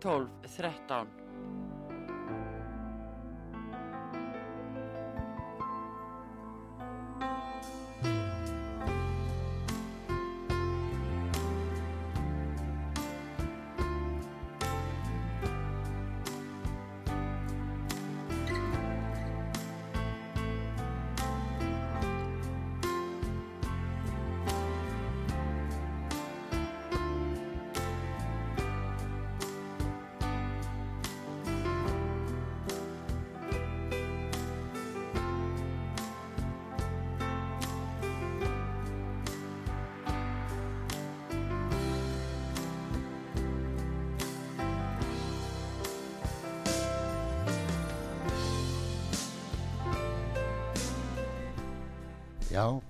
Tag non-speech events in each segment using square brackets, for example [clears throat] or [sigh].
12 13.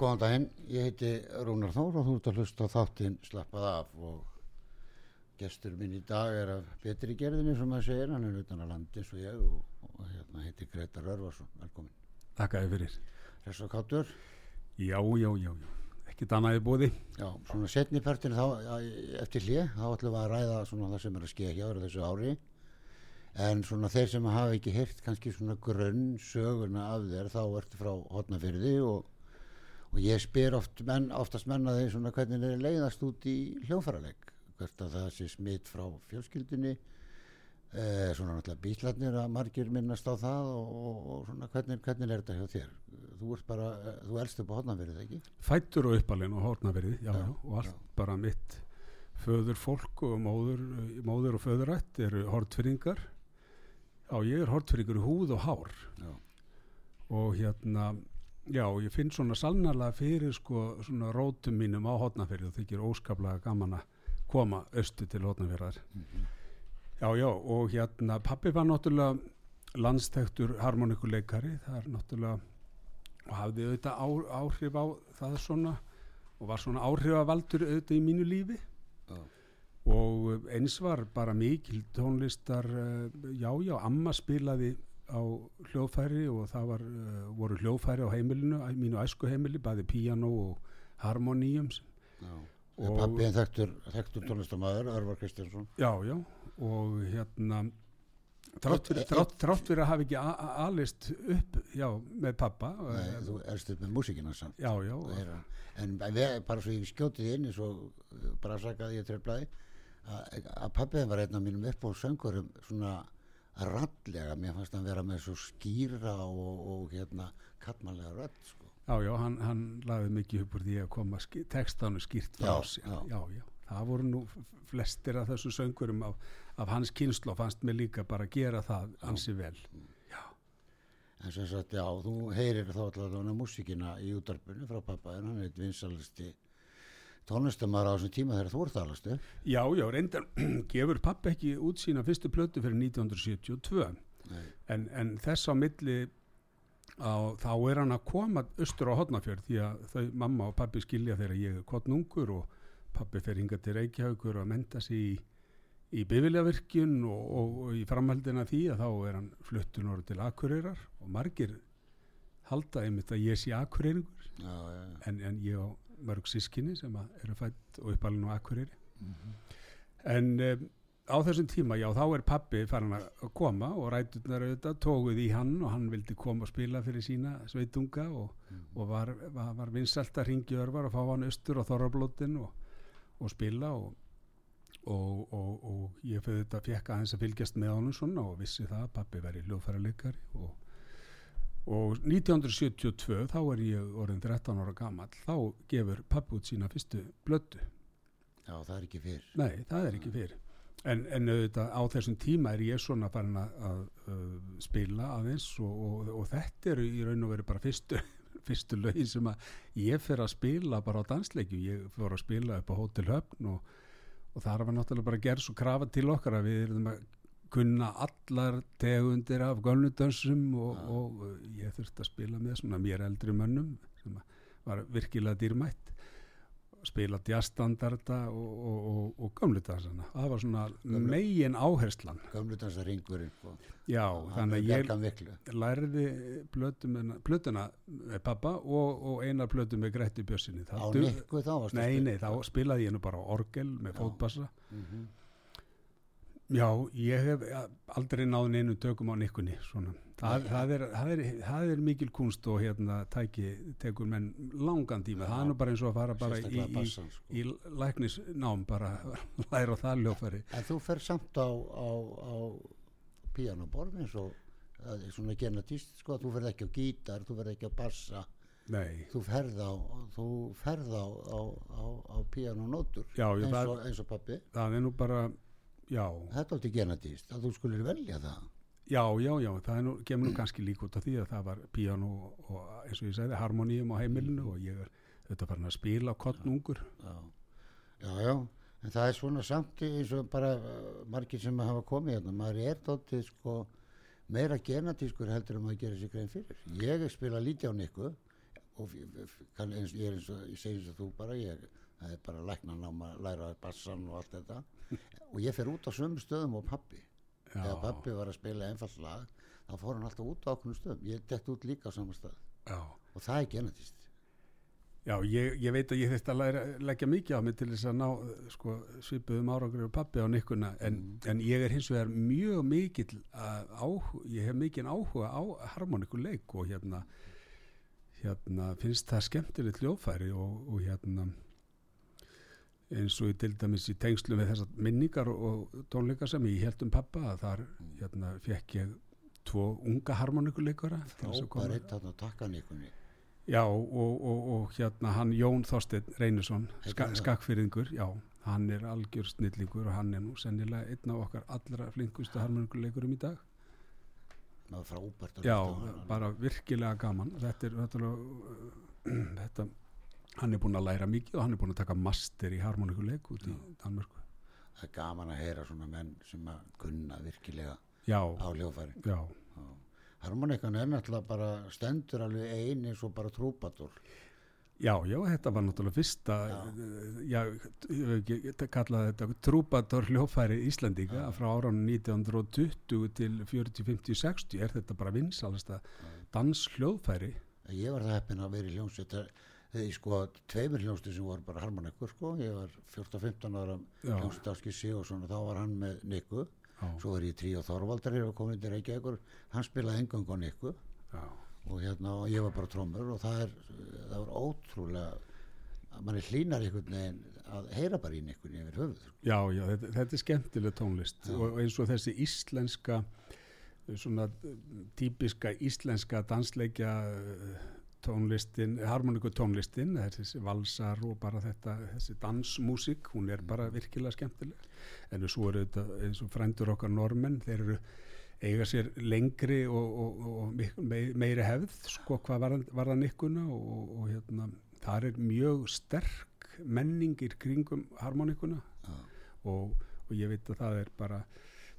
góðan daginn, ég heiti Rúnar Þór og þú ert að hlusta þáttinn Slappað af og gestur minn í dag er af betri gerðinni sem maður segir, hann er utan að landi eins og ég og, og hérna heiti Gretar Örvarsson, velkomin. Þakka þér fyrir. Hress og káttur, Já, já, já, já. Ekkert annað í bóði. já, svona setni partinu þá, eftir hlið, þá ætlum við að ræða svona það sem er að skeið hjá þessu ári en svona þeir sem hafa ekki heyrt kannski svona grunn söguna af þér þá ertu frá hotnafyrði og og ég spyr oft menn, oftast menna þeir svona hvernig þeir leiðast út í hljófaraleg hvert að það sé smitt frá fjölskyldunni. Eh, svona náttúrulega bílarnir að margir minnast á það og, og, og svona hvernig, hvernig er þetta hjá þér? Þú ert bara, eh, þú elst upp á hodnafyrið ekki? Fættur og uppalinn og hórnaverið, já, Já, og allt já. bara mitt föður fólk og móður, móður og föðurætt eru hortfyrringar. Já, ég er hortfyrringur húð og hár. Já, og hérna, já, ég finn svona salnarlega fyrir sko svona rótum mínum á hotnafyrði og þykir óskaplega gaman að koma austu til hotnafyrðar. Já, já, og hérna, pappi var náttúrulega landstektur harmonikuleikari, það er náttúrulega, og hafði auðvitað á, áhrif á það svona, og var svona áhrifavaldur auðvitað í mínu lífi. Já, og eins var bara mikil tónlistar, eh, já, já, amma spilaði á hljóðfæri og það var, eh, voru hljóðfæri á heimilinu, mínu æsku heimili, bæði píano og harmoníum, já. Og- og pappi en þekktur, þekktur tónlistamæður Örvar Kristjánsson. Já, já, og hérna, Þrátt fyrir, að hafa ekki a- a- alist upp já, með pappa Nei, eh, þú elst upp með músikina samt. Já, já, er en við, bara svo ég skjótið inn eins og uh, bara sakaði ég treflaði að, pappiðin var einn af mínum upp á söngurum svona rallega, mér fannst hann vera með svo skýra og, og hérna kallmannlega rödd sko. já, já hann, hann laði mikið upp úr því að koma ski, textanu skýrt frá Já, já. já, já, það voru nú flestir af þessum söngurum af, af hans kynslu og fannst mér líka bara að gera það ansi vel já, en sem sagt, já, þú heyrir þá allavega músikina í útarpinu frá pappaðin, hann er eitt vinsalisti tónlistamæður á þessum tíma þegar þú ert alast upp já, já, reyndar [clears throat] gefur pappi ekki út sína fyrstu plötu fyrir 1972 Nei. en, en þess á milli á, þá er hann að koma austur á Hodnafjörð því að þau, mamma og pappi skilja þegar ég er kottnungur og pappi fer hinga til Reykjavíkur og menta sig í, í bifiljavirkjun og, og, og í framhaldina því að þá er hann fluttur norður til Akureyrar og margir halda einmitt að ég sé Akureyringur. En, en ég á mörg sískinni sem að eru fætt og uppalinn á Akureyri Mhm. en um, á þessum tíma já þá er pappi farin að koma og ræturnar auðvitað tóguð í hann og hann vildi koma og spila fyrir sína sveitunga og, og var, var, var vinsalt að ringi örvar og fá hann austur á Þorrablótin og, og spila og, og, og, og ég fyrir þetta fekk aðeins að fylgjast með honum svona og vissi það að pappi væri hljóðfæralegari og og 1972 þá er ég orðin 13 ára gammal þá gefur pappi út sína fyrstu blödu já, það er ekki fyrr. Nei, það er ekki fyrir en, en auðvitað á þessum tíma er ég svona farin að, að, að spila aðeins og, og, og þetta eru í raun og veru bara fyrstu [laughs] fyrstu lögin sem að ég fer að spila bara á dansleikju, ég fór að spila upp á Hotel Höfn og, og þar var náttúrulega bara gerð svo krafa til okkar að við erum að kunna allar tegundir af gömludönsum og, og uh, ég þurfti að spila með svona mér eldri mönnum sem var virkilega dýrmætt. Spila djastandarda og, og, og, og gömludansana það var svona Gömlu- megin áherslan. Gömludansa ringurinn sko. já, þannig að ég lærði plötuna, með pappa og, og eina plötu með Gretti Bjössinni á Það nikku þá varstu að Nei, nei, þá spilaði ég nú bara á orgel með Já. fótbassa. Mhm. Já, ég hef aldrei náð neinu tökum á nikkunni svona. Það, það, er, það, er, það er mikil kunst og hérna tæki tekur menn langan tíma. Það er nú bara eins og að fara bara í, í, bassann, sko. í læknisnám bara [laughs] læra það ljófæri en þú fer samt á, á, á píanoborð eins og svona genetist sko, þú ferð ekki á gítar, þú ferð ekki á bassa. Nei, þú ferð á þú ferð á, píanonótur eins, og, eins og pappi það er nú bara já, þetta átti genetist að þú skulir velja það. Já, já, já það er nú, kemur nú kannski líka út af því að það var píano og eins og ég segði harmoníum á heimilinu og ég er þetta farin að spila á kottnungur já. já, já, en það er svona samt eins og bara uh, margir sem hafa komið hérna, maður er dóttið sko meira genatískur heldur en maður gerir sér grein fyrir. Ég spila lítið á nikku og kann, eins, ég er eins og ég segi eins og þú bara ég það er bara læknan á að læra bassan og allt þetta og ég fer út á sömu stöðum og pappi Já. þegar pappi var að spila einfalt lag þá fór hann alltaf út á okkur stöðum. Ég dett út líka á sama stað. Já. Og það er genetist Já, ég, ég veit að ég þurfti að læra, leggja mikið á mig til þess að ná sko, svipuðum árangur og pappi á nikkuna. En, en ég er hins vegar mjög mikill áhuga, ég hef mikinn áhuga á harmonikuleik og hérna, hérna finnst það skemmtilegt hljóðfæri og, og hérna eins og ég til dæmis í tengslu með þessar minningar og tónleika sem ég held um pappa að þar hérna fekk ég tvo unga harmonikuleikara til þess að koma frábær eitt þarna takkaníkunni Já, og, og, og hérna hann Jón Þorsteinn Reynisson, Heitir ska, skakfyrðingur, já, hann er algjör snillingur og hann er nú sennilega einn af okkar allra flinkustu harmonikuleikurum í dag. frábært Já, bara virkilega gaman. Þetta er, þetta, [clears throat] hann er búinn að læra mikið og hann er búinn að taka master í harmonikuleik út í Danmörku. það er gaman að heyra svona menn sem að kunna virkilega Já, á hljófæri já, harmonikan er náttúrulega bara stendur alveg ein eins og bara trúpadur já, já, þetta var náttúrulega fyrsta, já, ég, kallaði þetta trúbator hljófæri Íslandinga frá áránum 1920 til 40, 50, 60 er þetta bara vinsalasta dans hljófæri. ég var það heppin að vera í hljómsveit ég sko tveimur hljómsveit sem voru bara harmonikur sko ég var 14-15 ára Já. Sigursson og þá var hann með Niku Já. svo var ég trí og Þorvaldar hér og komin til Reykjavíkur hann spilaði engang á Niku Já. og hérna og ég var bara trómur og það er það var ótrúlega manni hlýnar einhvern veginn að heyra bara í Nikunni yfir höfuð sko. Já, já, þetta, þetta er skemmtileg tónlist og og eins og þessi íslenska svona típiska íslenska dansleikja tónlistin, harmoniku tónlistin þessi valsar og bara þetta þessi dansmúsík, hún er bara virkilega skemmtileg, en svo eru þetta eins og frændur okkar normenn þeir eru eiga sér lengri og, og, og meiri hefð sko hvað varðan, ykkuna og, og, hérna, þar er mjög sterk menningir kringum harmonikuna og, og ég veit að það er bara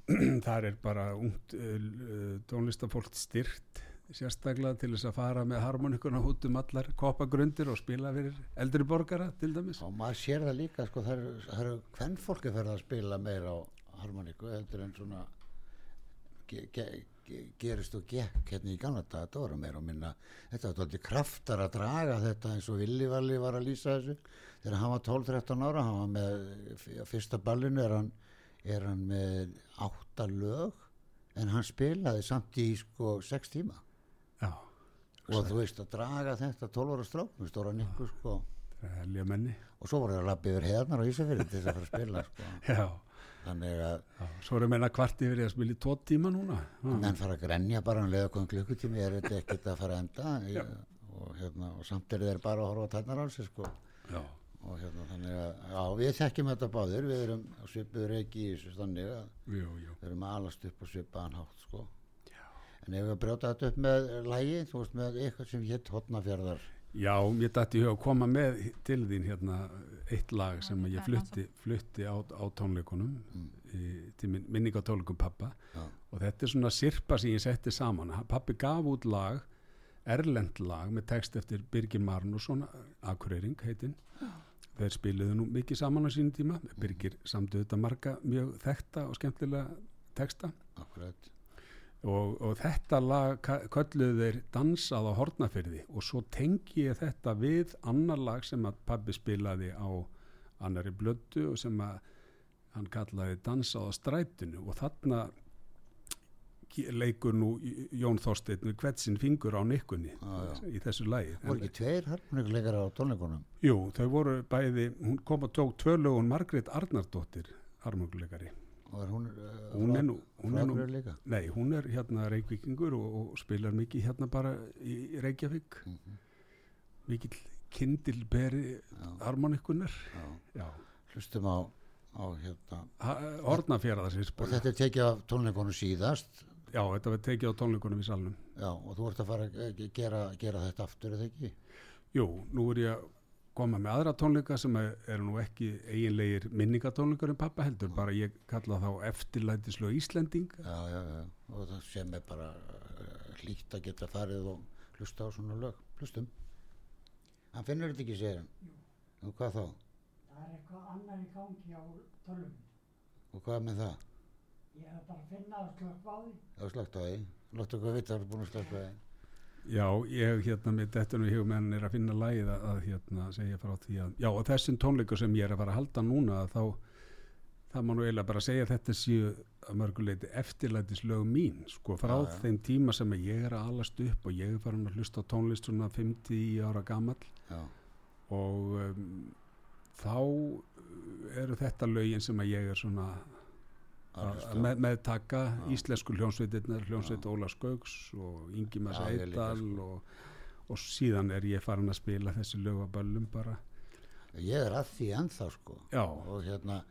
[clears throat] þar er bara ungt uh, tónlistafólk styrt sérstaklega til þess að fara með harmonikuna út um allar koppagrundir og spila fyrir eldri borgara til dæmis. Og maður sér það líka sko það eru, hvern fólki ferð að spila meira á harmoniku heldur en svona ge, ge, ge, gerist og gekk hérna í gamla dag þetta voru meira og minna þetta var alltaf kraftar að draga þetta eins og Willi Valli var að lýsa þessu. Þegar hann var 12-13 ára hann var með fyrsta ballinu er hann, er hann með átta lög en hann spilaði samt í sko 6 tíma já, og þú veist að draga þetta 12 ára strák með stóra nikku sko. Og svo voru það að lappa yfir heðarnar á Ísafjörði til þess að fara að spila sko. [laughs] já, þannig að já, svo erum meina kvart yfir að spila í tvo tíma núna. Menn fara að grenja bara um leða kom klukkutími er þetta ekkert að fara að enda? Og, hérna, og samt er þeir bara að horfa á tætnar á sig sko. og hérna þannig að já, við þekkjum þetta báðir við erum svipuður ekki í þessu jú. við erum að alast upp á svipaðan hátt sko. En ef við að brjóta þetta upp með lægi þú veist með eitthvað sem hétt hotnafjörðar Já, mér dætti að koma með til þín hérna eitt lag sem ég flutti, flutti á, á tónleikunum í, til min, minning á tónleikum pappa Já. og þetta er svona sirpa sem ég setti saman. Pappi gaf út lag erlend lag með text eftir Birgir Marnusson Akureyring heitinn. Þeir spiluðu nú mikið saman á sínum tíma. Birgir samtu þetta marga mjög þekta og skemmtilega texta. Akkurat og, og þetta lag kölluðu þeir dansað á hortnafyrði og svo tengi ég þetta við annar lag sem að pabbi spilaði á annari blödu og sem að hann kallaði dansað á strætinu. Og þarna leikur nú Jón Þorsteinn við hvert sinn fingur á nikkunni já. í þessu lagi. Voru ekki tveir harmonikuleikar á tónleikunum? Jú, þau voru bæði, hún kom og tók tvö lögun Margrét Arnardóttir harmonikuleikari og er hún uh, hún er nú, hún er nú Nei, hún er hérna reykvíkingur og, og spilar mikið hérna bara í Reykjavík. Mhm. mikill kindilberi Já. harmonikunar Já. Já, hlustum á, á hérna hornafjaraðarsins og þetta er tekið af tónleikunum síðast. Já, þetta var tekið á tónleikunum í salnum. Já, og þú ert að fara að ge- gera, gera þetta aftur eða ekki? Jú, nú er ég að koma með aðra tónleika sem eru nú ekki eiginlegir minningatónleikar um pappa heldur, bara ég kalla þá eftirlætislög Íslending. Já, já, já, og það sem er bara uh, hlýtt að geta farið og hlusta á svona lög, hlustum. Hann finnur þetta ekki, segir hann. Og hvað þá, Það er eitthvað annar í gangi á tölvum. og hvað með það? Ég hef bara að finna að slökk á því. já, slagt á því, láttu okkur vita að það er búin að slagt á því Já, ég hérna með þetta nú í hugum en er að finna lægið að, hérna segja frá því að, já og þessum tónleikur sem ég er að fara að halda núna þá það má nú eiginlega bara segja þetta séu að mörguleiti eftirlætislög mín sko frá Já, þeim tíma sem ég er að alast upp og ég er farin að hlusta á tónlist svona 50 ára gamall. Já, og um, þá eru þetta lögin sem að ég er svona með, meðtaka Já. íslensku hljónsveitirnar, hljónsveit Óla Skauks og ég líka, Eidal sko. og, og síðan er ég farin að spila þessi lög á böllum bara. Ég er að því ennþá sko. Já, og hérna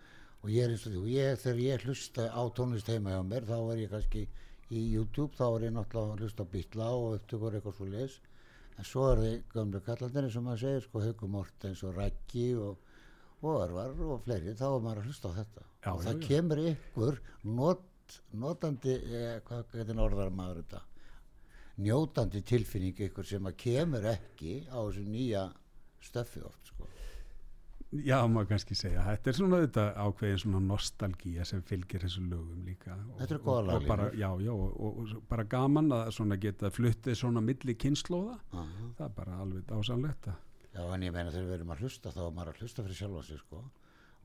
og ég er eins og því, og ég, þegar ég hlusta á tónlist heima hjá mér, þá er ég kannski í YouTube, þá er ég náttúrulega að hlusta á Bítla og upptökur eitthvað svo leis en svo er þið gömlu kallandir sem maður segir, sko, Hauku Mortens og Raggi og, og Örvar og fleiri, þá er maður að hlusta á þetta Já, og það já. kemur ykkur not, notandi, eh, hvað getur orðar maður þetta njótandi tilfinning ykkur sem að kemur ekki á þessu nýja stöffi oft, sko já, maður kannski segja þetta er svona þetta ákveðin svona nostalgía sem fylgir þessu lögum líka og, Þetta og bara, laglínur. Já, já, og, og, og bara gaman að svona geta fluttið svona milli kynnslóða Aha. það er bara alveg dásamlegt að Já, en ég meina þegar við erum að hlusta þá er maður að hlusta fyrir sjálfa sig, sko.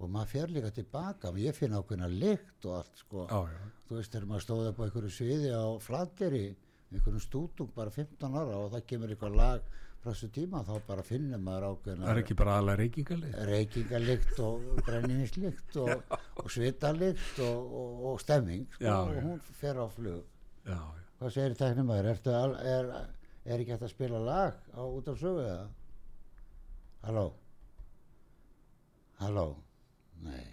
Og maður fer líka tilbaka, ég finn ákveðna lykt og allt, sko. Já, já, Þú veist, þegar maður stóði upp á einhverju sviði á flateri, einhverjum stútung, bara 15 ára og það kemur eitthvað lag frá þessu tíma, þá bara finnur maður það ákveðna er ekki bara aðlega reykingalið reykingalykt og brennivinslykt og, og svitalykt og, og, og stemming, sko, Já, og hún fer á flug. Já, já, Hvað segir tæknum maður? Al, er, er ekki hægt að spila lag á, út af sögu eða? Halló? Halló? Nei.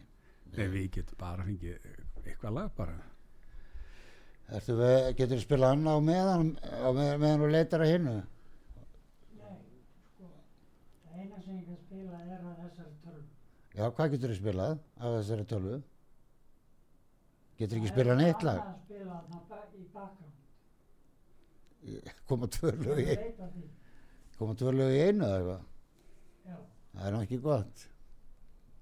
Nei, við getum bara fengið eitthvað lag bara Ertu við, getur þú spila annað á meðan, á meðan, meðan þú leitar að hinnu? Nei, sko, það eina sem ég kan spila er á þessari tölvu. Já, hvað getur þú spilað á þessari tölvu? Getur ekki spilað neitt lag? Það er að spila í bakgrunn. Koma tvö lög í, koma tvö lög í einu eða eitthvað? Já, Það er nú ekki gott.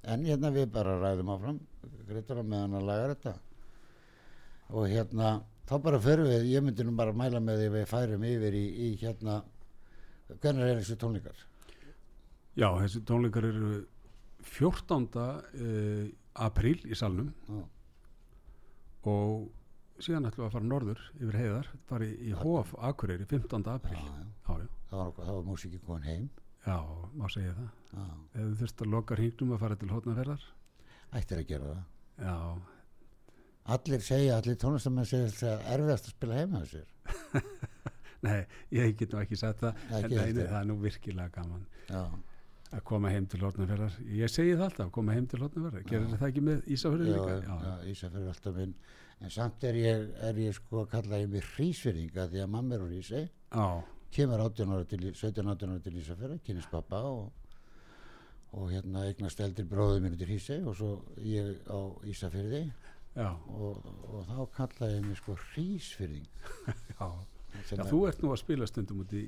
En hérna við bara ræðum áfram, greitur á meðan að laga þetta. Og hérna, þá bara förum við, ég myndi nú bara mæla með því við færum yfir í, í hérna, hvernig er þessu tónleikar? Já, þessi tónleikar eru 14. Uh, apríl í salnum Já, og síðan ætlum við að fara norður yfir heiðar, fara í, í Hóf Akureyri 15. já, apríl já. já, já, Það var, það var músíkin komin heim. Já, má segja það. Já, ef þú þurft að loka hringnum að fara til hótnaferðar ættir að gera það. já, Allir segja, allir tónlistamenn segja að það er erfiðast að spila heima sér. [laughs] nei, ég get nú ekki sagt það en nei, það er nú virkilega gaman Já, að koma heim til hótnaferðar ég segi það alltaf, koma heim til hótnaferðar gerir það ekki með Ísafjörður já, líka? já, Ísafjörður alltaf minn. En samt er ég, er ég sko að kalla ég mig hrísverðinga því að mamma er úr Ísei. já, kemur 18 ára til, 17 18 ára til Ísafjörða, kynist pappa og, og hérna eignast eldri bróður mínu til Hísei og svo ég á Ísafjörði og, og þá kallaði ég mig sko hrísfyrðing [laughs] já. þú ert nú að spila stundum út í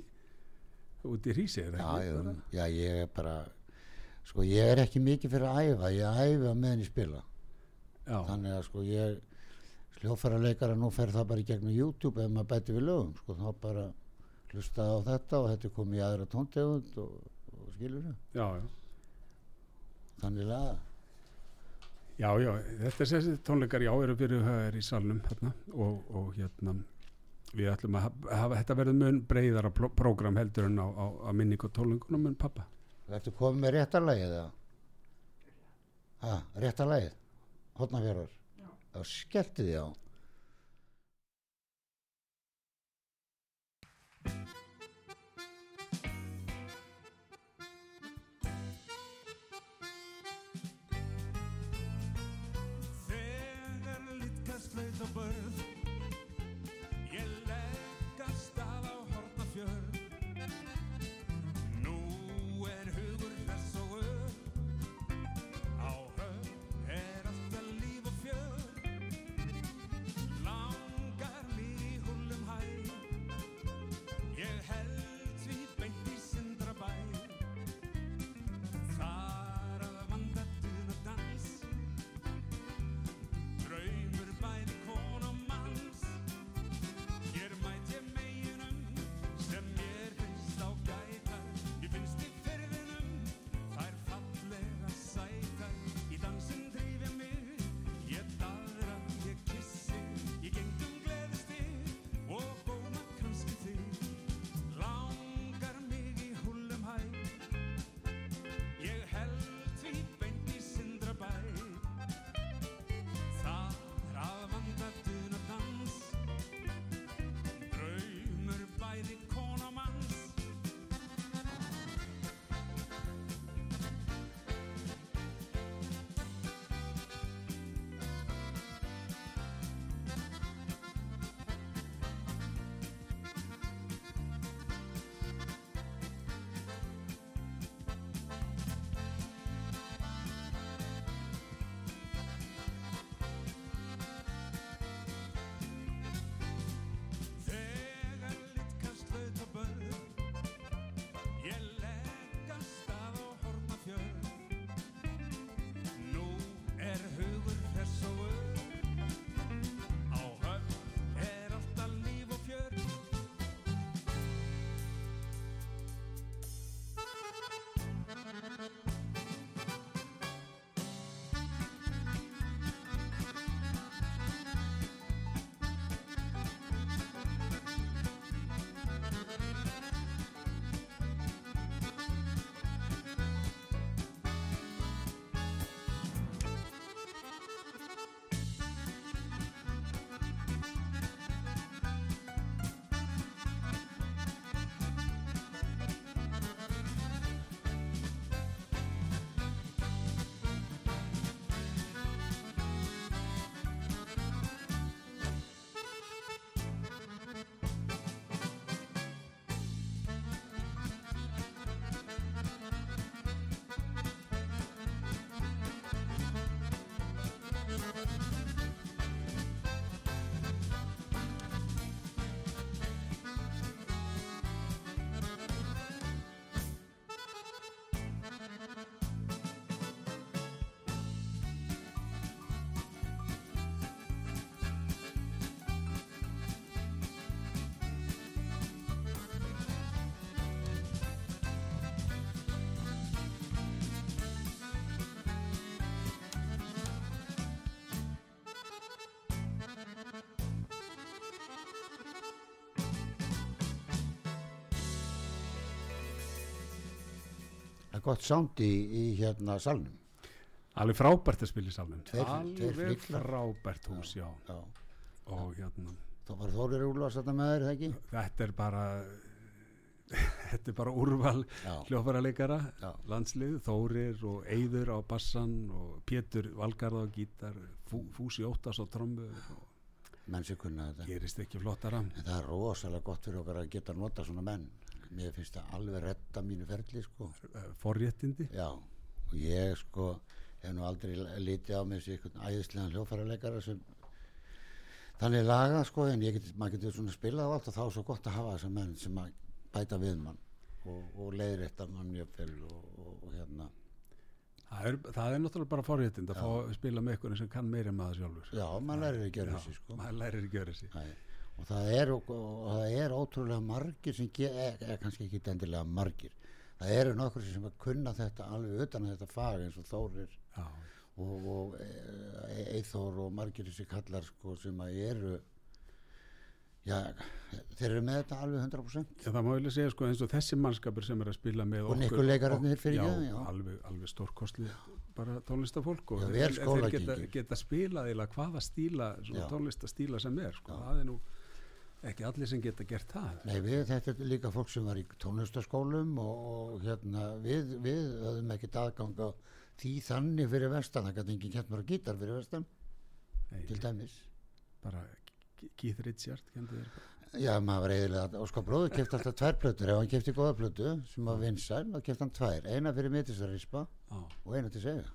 út í hrísi er það já, já, já, ég er bara sko ég er ekki mikið fyrir að æfa ég æfa meðan ég spila. Já, þannig að sko ég hljófæra leikara nú fer það bara í gegnum YouTube ef maður bæti við lögum sko þá bara hlustaði á þetta og þetta kom í aðra tóntegund og, og skilur já, já þannig að Já, já, þetta er þessi tónleikar, já, eru fyrir höfður í salnum hérna og, og hérna við ætlum að hafa, þetta verður mun breyðara pró- prógram heldur en á, á, á minning og tónleikunum en pappa. Ertu komið með réttarlægið eða? Ha, réttarlægið? Hotnafjörður? Já. skellti því á. Það er gott sound í, hérna salnum. Alveg frábært að spila í salnum. Tveir- tveir Alveg flyglar. frábært hús, já. Já. Og hérna, Þá var Þórir Úlfars þetta með þér, það ekki? þetta er bara, [laughs] þetta er bara úrval Já. hljófaraleikara, Já. landslið, Þórir og Eyður á bassan og Pétur Valgarð á gítar, Fú, Fúsi Óttas á trommu og Menn sem kunna þetta. gerist ekki flottara. En það er rosalega gott fyrir okkar að geta nota svona menn. Mér finnst það alveg retta mínu ferli, sko. Eh, Forréttindi. Já, og ég sko, hef nú aldrei litið á mig sem einhvern æðislegan hljófæraleikara sem þannig laga sko en get, maður getur svona spilað á allt og þá er svo gott að hafa þessa menn sem að bæta við mann og, og leiðrétta mann mjög fel og, og, og hérna Það er, það er náttúrulega bara forréttind að fá spila með einhverjum sem kann meira en maður sjálfur. já, maður lærir ekki að gera þessi sko maður lærir ekki að gera þessi. Og það er, og, og það er ótrúlega margir sem er, er kannski ekki endilega margir það eru nokkur sem að kunna þetta alveg utan þetta fag eins og Þórir Já, og, og e, Eithór og margir þessi kallar sko, sem að eru já, þeir eru með þetta alveg 100% Já, það má vilja segja sko eins og þessi mannskapur sem er að spila með Og okkur. Fyrir já, já. alveg, alveg stórkostli bara tónlistafólk og Já, þeir skólagengi. geta, geta spilað eða hvaða stíla, tónlistastíla sem er sko, það er nú ekki allir sem geta gert það. Nei, við, þetta er líka fólk sem var í tónlistaskólum og, og hérna, við, við höfum ekkert aðgang á því þannig fyrir vestan, það gæti enginn kent mér á gítar fyrir vestan, Nei, til dæmis. bara Keith Richard Já, maður var eiginlega, Óskar bróður kefti alltaf tvær plötur, ef hann kefti góða plötu sem var vinsæl, þá kefti hann tvær, eina fyrir mitisvarispa á, og eina til segja.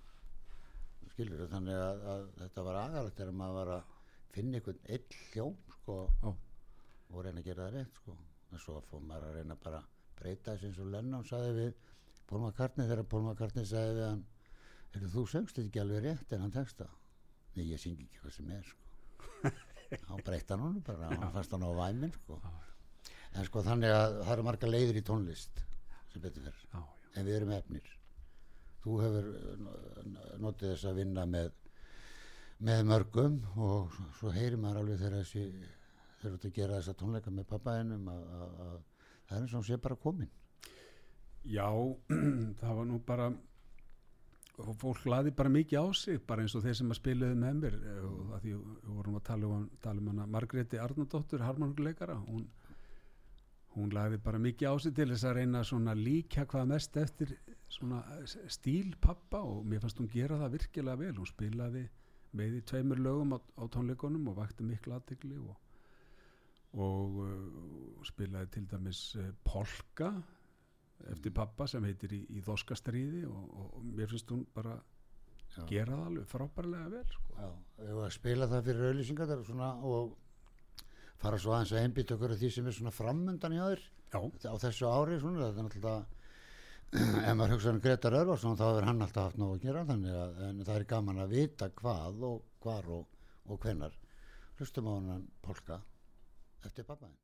Skilur þannig að, að þetta var agalegt þegar maður var að finna einhvern eitt hljóm, sko, á, og reyna að gera það rétt sko. en svo fór maður að reyna bara að breyta þess eins og Lennon sagði við Paul McCartney þegar Paul McCartney sagði við hann Heyrðu, þú söngst þetta ekki alveg rétt en hann texta nei ég syngi ekki hvað sem er sko. [laughs] hann breytta hann bara hann fannst hann á væmin sko. en sko þannig að það eru marga leiðir í tónlist sem betur fyrir á, já. en við erum efnir þú hefur n- notið þess að vinna með með mörgum og svo heyrir maður alveg þegar þessi þegar þú ert að gera þessa tónleika með pappaðinum að, að, að það er eins og hann sé bara komin. Já, [clears throat] það var nú bara fólk laði bara mikið á sig bara eins og þeir sem að spilaði með mér eh, og því við vorum að tala um, tala um hana Margréti Arnardóttur, harmoníkuleikara hún, hún laði bara mikið á sig til þess að reyna svona líka hvað mest eftir svona stíl pappa og mér fannst hún gera það virkilega vel. Hún spilaði með í tveimur lögum á, á tónleikunum og vakti miklu aðtegli og, og uh, spilaði til dæmis uh, Polka eftir pappa sem heitir í, í Þoskastríði og, og, og mér finnst hún bara Já. gera það alveg frábærlega vel sko. Já, ef að spila það fyrir auðlýsingar er og fara svo aðeins að einbytta okkur af því sem er svona framundan í aður á þessu ári svona, þetta er náttúrulega [clears throat] ef maður hugsa um Gretar Örvarsson þá hefur hann alltaf haft nóg að gera þannig að en það er gaman að vita hvað og hvar og, og hvenar hlustum á hann Polka eftir pappaðin Ég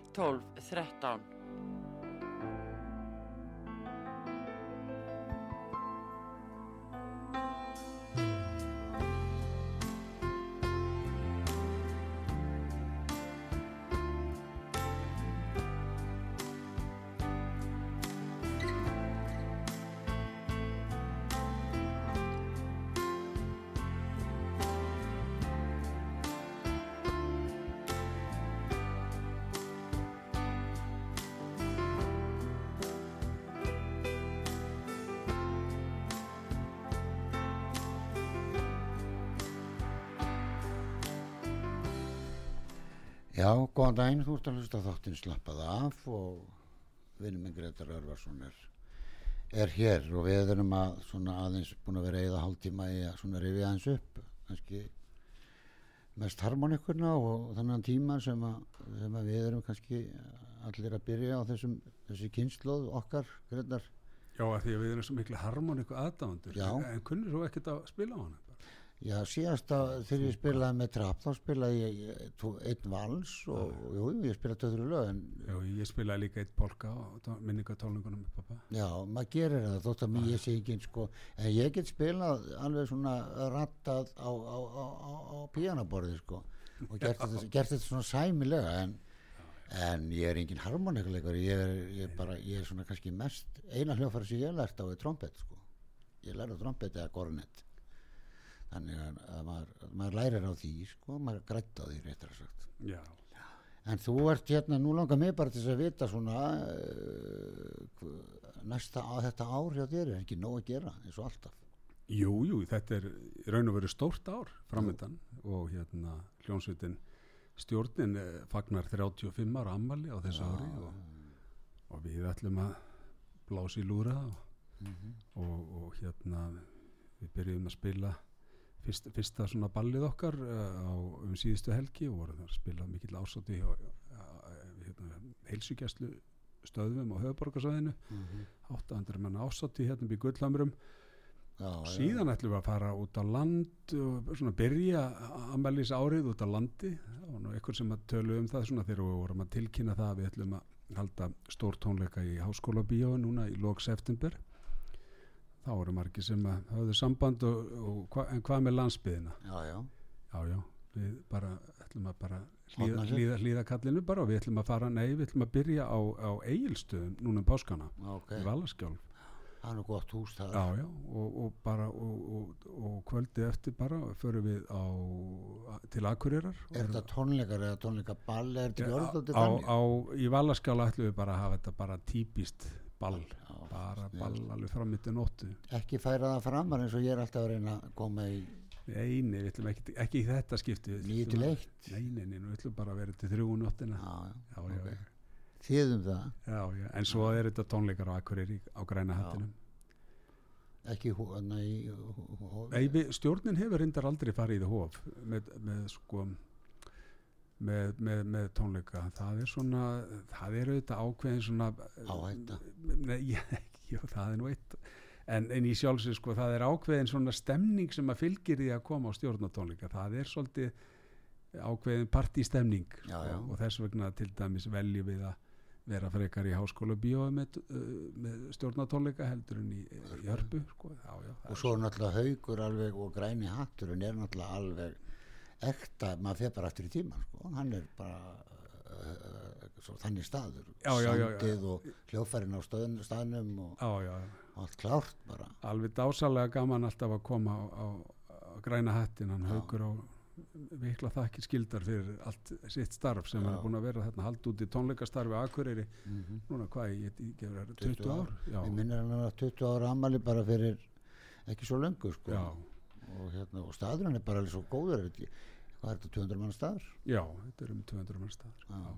12 13 Já, góðan daginn, þú ert að hlusta þáttinn slappað af og vinnum minn Gretar Örvarsson er, er hér og við erum að svona aðeins búin að vera eða hálftíma í að svona rifja aðeins upp kannski mest harmonikurna og þannig tíma sem að, sem að við erum kannski allir að byrja á þessum þessi kynnslóð okkar Gretar Já, af því að við erum svo miklu harmoníku aðdáðandur en kunnur þú ekkert að spila á hana bara? Já, síðast að þegar ég spilaði með trapp þá spilaði ég einn vals og jú, ég spilaði töður lög en Já, ég spilaði líka eitt polka minningatólningunum með pappa Já, maður gerir það þótt að mér ég sé ekki sko, en ég get spilað alveg svona rattað á, á, á, á, á píanaborði sko. Og gert þetta, svona sæmilega en, en ég er engin harmonikuleikur ég er, ég er bara, ég er svona kannski mest eina hljófæri sem ég hef lært á er trompet sko, ég lærði á trompet eða kornet þannig að, að maður, maður lærir á því sko, maður grætt á því réttar að sagt Já, En þú ert hérna, nú langar mig bara til að vita svona uh, næsta á þetta ár hjá þér er ekki nóg að gera eins og alltaf. jú, jú, þetta er raun og veru stórt ár framöndan og hérna hljónsveitin stjórnin eh, fagnar 35 ára ammali á þessu ári og, og við ætlum að blása í lúra og, Mhm. og, og hérna við byrjuðum að spila fyrst, fyrsta svona ballið okkar uh, á um síðustu helgi og vorum þar að spila mikill ásátti hjá uh, hérna, heilsugjæslu stöðum á höfuborgarsvæðinu Mhm. 800 manna ásátti hérna upp í Gullhamrum. Já, síðan ætlum við að fara út á land og svona byrja ammælis árið út á landi. Það var nú einhver sem að tölu um það svona þegar við vorum að tilkynna það að við ætlum að halda stór tónleika í háskóla bíói núna í lók september þá voru margir sem að höfðu samband og, og en hvað með landsbyðina Já, já. já já, við bara ætlum að bara hlýða, hlýða, hlýða kallinu bara og við ætlum að fara, nei við ætlum að byrja á, á eigilstöðum núna um páskana Ok, í Valaskjálf. Það er nú gott hús það. Já, og, og bara og, og, og kvöldi eftir bara förum við á, til Akureyrar. Er þetta tónleikar eða tónleikaball, er þetta ekki orðið á, á, í Valaskjála ætlum við bara að hafa þetta bara típist ball, Já, bara sniðugt. ball alveg fram yttir nóttu. Ekki færa það framar eins og ég er alltaf að reyna að koma í ætlum ekki, ekki í þetta skipti. Við nýju ætlum til að- eitt. Nei, nei, nei, við ætlum bara að vera til þrjú nóttina. Já, já, já, ok. já, Þýðum það, já, já, en svo er þetta tónleikar á Akureyri á græna hattinum. Ekki í, við, stjórnin hefur reyndar aldrei farið í hof með, með sko með, með, með tónleika það er svona, það er auðvitað ákveðin svona Áhætta. [laughs] Það er nú eitt en, en í sjálfsög sko, það er ákveðin svona stemning sem að fylgir því að koma á stjórnatónleika, það er svolítið ákveðin partístemning já. Og, þess vegna til dæmis veljum við að vera frekar í háskóla bíói með, uh, með stjórnatónleika heldur en í, í hörpu sko. já, já, og svo er náttúrulega haugur alveg og græni hatturinn er náttúrulega alveg ekta, maður fer bara eftir í tíman sko. hann er bara uh, þannig staður. Já, já, sandið og hljófærin á stöðun, staðnum og allt klárt bara. Alveg dásalega gaman alltaf að koma á, á, á græna hattin. Hann haugur á vikla þakkir skildar fyrir allt sitt starf sem er búin að vera þarna. Hald út í tónleikastarfi Akureyri. Mm núna hvað, ég ekki verið 20 20 ár. ég minnir hann að 20 ára ammali bara fyrir ekki svo löngu sko. já, og, hérna, og staðurinn er bara alveg svo góður er þetta- hvað er þetta 200 mann staður já, þetta er um 200 mann staður Já. já.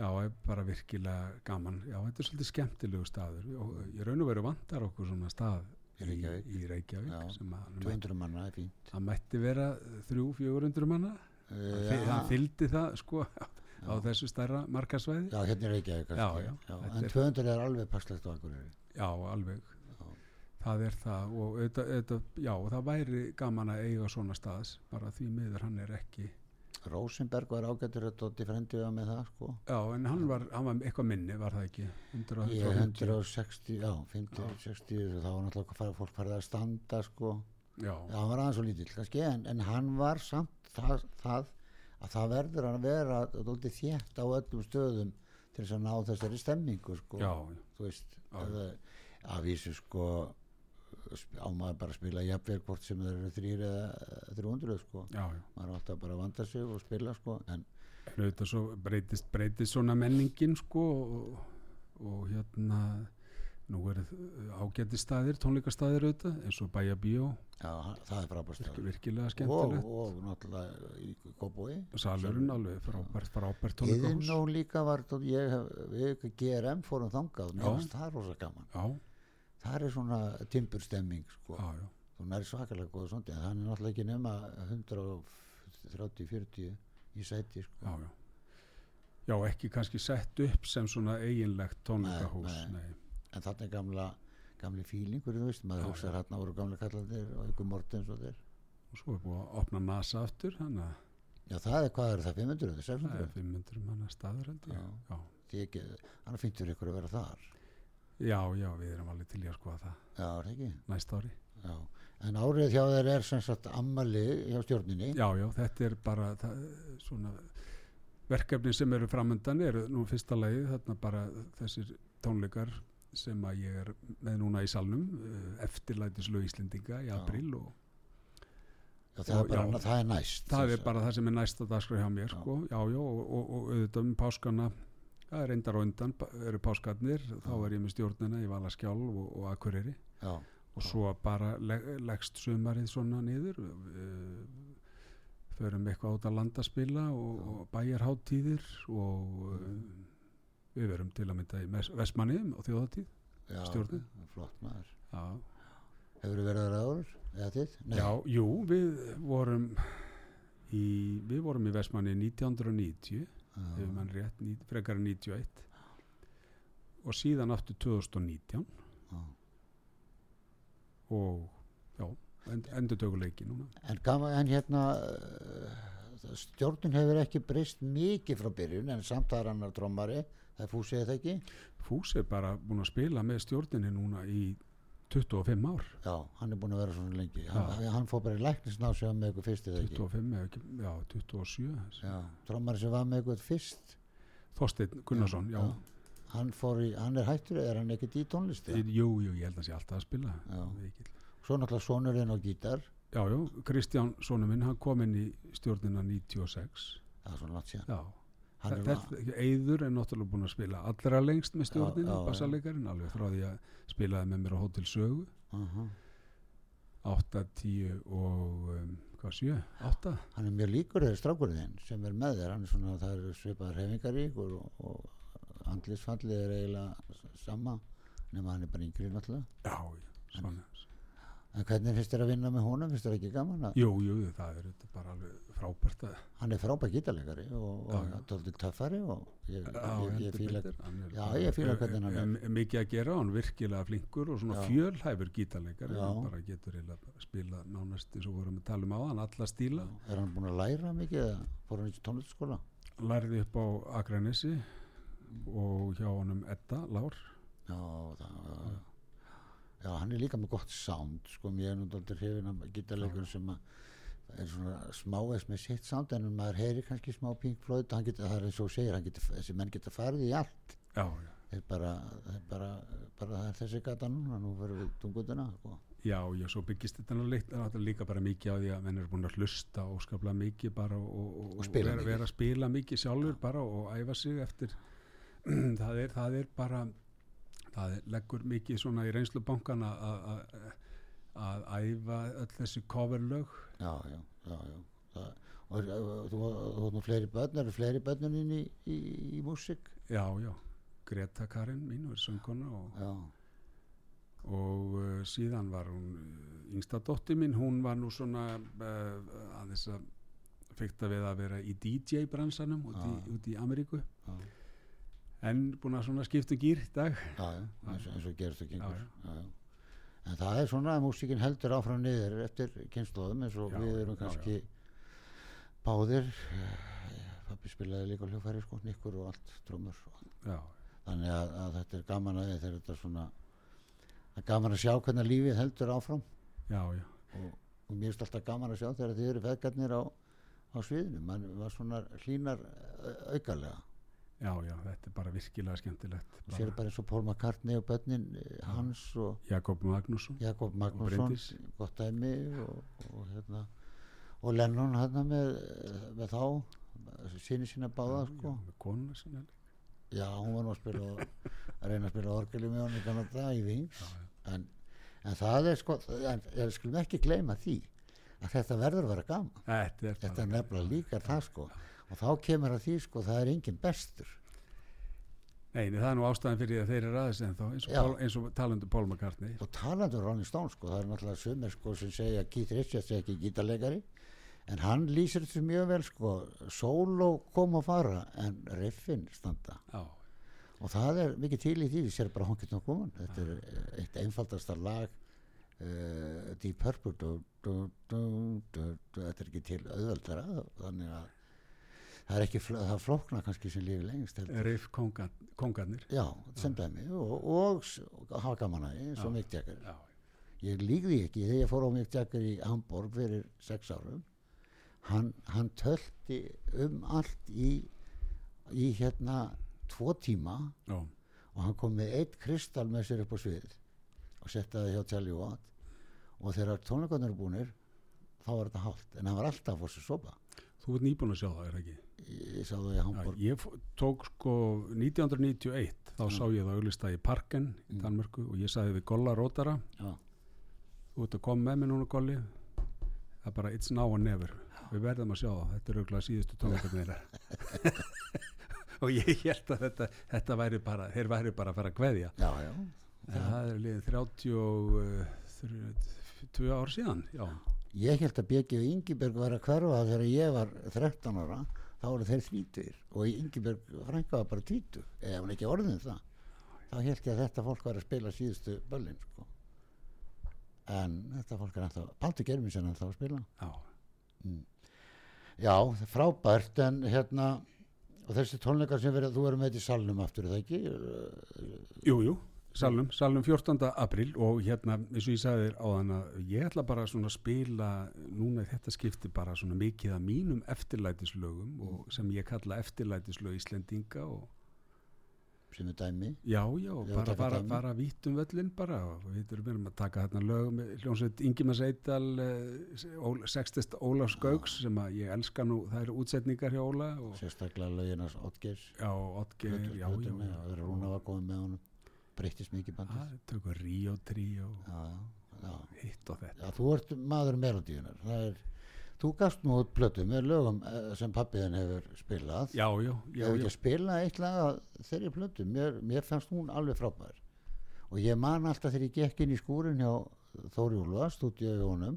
Já, er bara virkilega gaman. Já, þetta er svolítið skemmtilegu staður og ég raun og veru vantar okkur svona stað Í Reykjavík. í, Reykjavík Já, sem að hann 200 manna er fínt það mætti vera þrjú, fjögurundur manna Þi- hann fylgdi það sko [laughs] á þessu stærra markasvæði Já, hérna er Reykjavík. Já, já, En er- 200 er alveg passlegt á Akureyri já, alveg Já. Það er það og auðvitað, auðvitað, já, það væri gaman að eiga svona staðs bara því miður hann er ekki Rosenberg var ágættur að Dótti frendi var með það sko. Já, en hann var, hann var eitthvað minni var það ekki? 100, Ég 160, já, 50, 60 þá var náttúrulega fólk farið að standa sko. Já, Já, hann var aðeins svo lítill kannski en, en hann var samt það, það að það verður að vera dóldi þétt á öllum stöðum til þess að ná þessari stemmingu sko. Já, þú veist Já. eða, að vísu sko sp- á maður bara að spila jafnvel hvort sem það eru þrýr eða 300 sko. Já, já. Maður er alltaf bara að vanda sig og spila sko en auðvitað svo breytist, breytist svona menningin sko og, og hérna nú er ágæti staðir, tónleikastæðir auðvitað eins og Bæja Bíó, já, það er frábært stað. virkilega og, skemmtilegt. Og náttúrulega í Kópói salurinn alveg frábært, frábært tónleikahús. Iðnó líka var tótt, ég, hef- við GRM fórum þangað Já. mér finnst það rosa gaman. Já, það er svona timburstemming sko. þú nær svakalega góða svona en hann er náttúrulega ekki nema 130-40 í sæti sko. já, já. Já, ekki kannski sett upp sem svona eiginlegt tónleikahús en þarna er gamla gamli fílingur, þú veist, maður hugsaður hérna voru gamla kallandir og ykkur Mortens og þeir. Og svo er búið að opna NASA aftur þannig að já það er, hvað er það, 500 eða það er 600 500 manna staður held ég hann er fínt fyrir ykkur að vera þar já, já, við erum alveg til í að skoða það já, er það ekki næsta ári já. en árið hjá þeir er sem sagt ammali hjá stjórninni Já, já, þetta er bara það, svona verkefni sem eru framöndan eru nú fyrsta lagi þarna bara þessir tónleikar sem að ég er með núna í salnum eh, eftirlætislög Íslendinga í Já. april og já, það, er Og- bara, já. það er næst það er bara það sem er næsta dagskrá hjá mér Já. sko, já, já, og, og, og auðvitað um páskana er reyndar á undan, eru páskarnir þá er ég með stjórnina í Valaskjálf og, og Akureyri. Já, og svo bara leg, leggst sumarið svona niður uh, förum eitthvað át að landa að spila og, og bæjarháttíðir og uh, við verum til að mynda í Vestmanniðum á þjóðatíð já Stjórnin. flott maður. Já, hefur verið þar áður eða þitt? já, jú, við vorum í, við vorum í Vestmanni 1990 ef mann rétt, frekar en 91 og síðan aftur 2019 já. og já, end, endur tökuleiki núna. En, en hérna uh, stjórnin hefur ekki breyst mikið frá byrjun en samt það er annar trommari. Það er fúsið það ekki? Fús er bara búin að spila með stjórninni núna í 25 ár. Já, hann er búin að vera svona lengi. Hann, hann fór bara í læknisná sem var með ykkur fyrst eða ekki? 25 eða ekki, já, 27 já, trommari sem var með ykkur fyrst. Þorsteinn Gunnarsson, já, hann fór í, hann er hættur er hann ekkert í tónlisti Jú, jú, ég held að sé alltaf að spila. Já. Svo náttúrulega sonurinn á gítar. Já, já, Kristján, sonu minn, hann kom inn í stjórnina 96 það er svona langt síðan. Já, hann er, er náttúrulega búin að spila allra lengst með stjórninu, bassalegarinn alveg frá því að spilaði með mér á Hótel Sögu. Uh -huh. 8, 10 og um, hvað 7, 8 hann er mjög líkur þegar strákurinn sem er með þér. Hann er svona, það er svipaðar hefingaríkur og, og andlisfallið er eiginlega sama nema hann er bara yngri náttúrulega. Já, já, svona en hvernig finnst þér að vinna með honum, finnst þér ekki gaman að Jú, jú, það er bara alveg frábært að hann er frábæð gítarleikari og, Já, og já. tóldi töffari og ég, Já, ég, ég er- Já, ég fíla hvernig hann er. er mikið að gera, hann virkilega flinkur og svona Já. fjölhæfur gítarleikar Já. hann bara getur að spila nánast eins og vorum að tala um á hann, alla stíla er hann búin að læra mikið eða fór hann í tónlistaskóla lærði upp á Akranesi og hjá honum Edda Lár já, það, já, hann er líka með gott sound sko, mér er nú aldrei hrifin af gítarleikur sem að er svona smávegs með sitt sound en maður heyri kannski smá Pink Floyd geta, það er eins og segir, geta, þessi menn geta farið í allt já, já, þeir bara, þeir bara, bara það er þessi gata núna, nú fyrir við tungutuna sko. já, já, svo byggist þetta náttúrulega náttúrulega líka bara mikið á því að menn er búin að hlusta óskaplega mikið bara og, og, Og vera, mikið. vera að spila mikið sjálfur bara og æfa sig eftir [clears throat] það er, það er bara það leggur mikið svona í reynslubankan að að- æfa öll þessi coverlög. Já, já, já, já. Það, og þú nú fleiri börn eru fleiri börnin inn í, í, í músík? Já, já. Greta Karin mín var söngkona og, já, og uh, síðan var hún uh, yngsta dótti mín, hún var nú svona uh, aðeins að fykta við að vera í DJ bransanum út, í, Já. út í Ameríku. Já, en búin að svona skipta um gýr í dag. Já, já, eins, og- eins og gerist og gengur Já, já, já. en það er svona að músíkin heldur áfram niður eftir kynnslóðum eins og Já, við erum já, kannski báðir. Pappi spilaði líka hljófæri sko, nikkur og allt drömmur já, þannig að, að þetta er gaman að þetta er svona er gaman að sjá hvernig lífið heldur áfram. Já, já, og, og mér finnst alltaf gaman að sjá þegar þið eru feðgarnir á, á sviðinu. Mann var svona hlínar au- aukalega já, já, þetta er bara virkilega skemmtilegt. Og sér bara eins og Paul McCartney og börnin eh, hans og Jakob Magnússon Jakob Magnússon gott dæmi og, og hérna og Lennon hérna með, með þá síni sína báða sko. já, með konuna sinna já, hún var nú að spila að reyna að spila orgeli með hann í Kanada í Vings en, en það er sko en, en skulum ekki gleyma því að þetta verður að vera gaman. Þetta er þetta bara- nefnilega líka það sko og þá kemur að því sko það er engin bestur Nei, það er nú ástæðan fyrir því að þeir eru aðeins en þá eins og, Já. Paul, eins og talandu Paul McCartney og talandi um Rolling Stone sko það er náttúrulega sumir sko sem segja að Keith Richards er ekki gítarleikari en hann lýsir þessu mjög vel sko solo kom og fara en riffin standa já, og það er mikið til í því við sér bara honkið nokkuð koman þetta er eh, eitt einfaldasta lag uh, Deep Purple du, du, du, þetta er ekki til auðveldara þannig að það er ekki það er flókna kannski sem lífi lengst. Riff kongan, kongarnir. Já, sem dæmi. Og, og, og hafa gaman að Já. Mick Jagger. Já, ég líkði ekki þegar ég fór á Mick Jagger í Hamburg fyrir sex árum hann, hann tölti um allt í í hérna tvo tíma já, og hann kom með eitt kristall með sér upp á svið og settaði hjá Charlie Watt. Og þegar tónleikarnir eru búnir þá var þetta hálft en hann var alltaf að fór sér sopa. Þú ert nýbúin að sjá það, er ekki? Ég sá það í Hamburg ég fó- tók sko 1991 þá sá ég það auðlista í Parken í Mm. Danmörku og ég sagði við Golla Rótara þú ert að koma með mér núna Golli. Það er bara it's now or never. Við verðum að sjá það, þetta er auðvitað síðustu tónleikarnir [laughs] og ég held að þetta, þetta væri bara þeir væri bara að fara að en það er liðið 32 ár síðan já, ég held að Björki og Ingiberg var að hverfa þegar ég var 13 ára þá voru þeir þrítur og Ingiberg frænka var bara tvítur eða hún ekki orðin það. Þá held ég að þetta fólk var að spila síðustu böllin sko. en þetta fólk er ennþá Paltur Germinsen er ennþá að spila. Já, Já, það er frábært en hérna og þessi tónleikar sem verið, þú erum með þetta í salnum aftur, er það ekki? jú, jú Salnum, salnum 14. april og hérna, eins og ég sagði þér áðan að ég ætla bara svona að spila núna þetta skipti bara svona mikið af mínum eftirlætislögum og sem ég kalla eftirlætislög Íslendinga og sem er dæmi Já, já, Já, bara, bara, dæmi. bara vítt um völlin bara við erum að taka þarna lög með hljómsveit Ingimas Eidal uh, sextist Ólafs Gauks sem að ég elska nú, það eru útsetningar hjá Óla sérstaklega löginas Oddgeirs já, Oddgeir, já, já, já, já, það er Rúna var komið með honum breyttist mikið bandið það tökur já, já, hitt og þetta. Já, þú ert maður melodíunar er, þú gafst nú út plötu með lögum eh, sem pappiðin hefur spilað. Já, já, já, hef ekki já, að spila eitt lag af þeirri plötu, mér, mér fannst hún alveg frábær. Og ég man alltaf þegar ég gekk inn í skúrin hjá Þóri Úlfa, stúdíu honum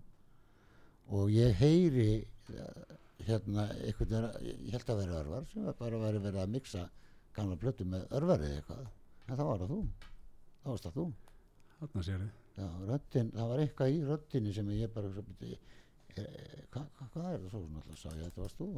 og ég heyri eh, hérna einhvern veginn, ég held að vera örvar sem var bara væri verið að mixa gamla plötu með örvarið eitthvað. En það var það þú, það varst það þú. Þarna sér þið já, röddin, það var eitthvað í röddinni sem ég bara svo byrja hvað hva, hva er það? Svo náttúrulega sá ég þetta varst þú.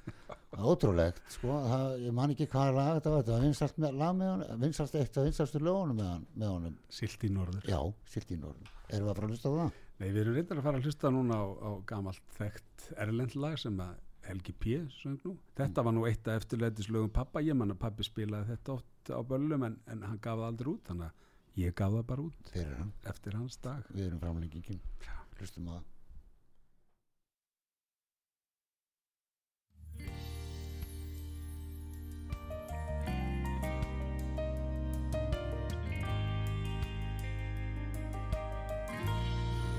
[laughs] Það er ótrúlegt sko, það, ég man ekki hvað lag þetta var þetta var vinsalt með, lag með honum vinsalt eitt af vinsalstu lögunum með, hann, með honum. Silt í norður. Já, silt í norðun erum við að fara að hlusta á það? Nei, við erum reyndar að fara að hlusta núna á, á gamalt þekkt erlend lag sem að Helgi P. söng nú. Þetta var nú eitt af eftirleitislögum pappa. Ég man að pappi spilaði þetta oft á böllum en, en hann gaf það aldrei út. Þannig að ég gaf það bara út fyrir hann, eftir hans dag. við erum framlengingin. Hlustum á það.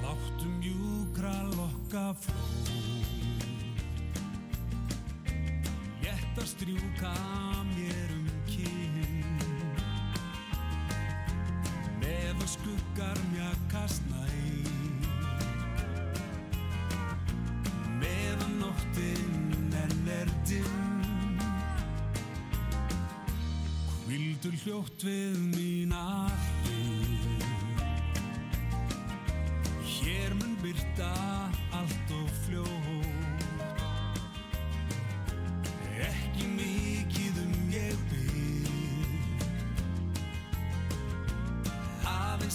Láttu mjúkra lokka flóð að strjúka mér að skuggar mjakast næ. Meðan nóttin enn er dimm. Hvildur hljótt við mína hlið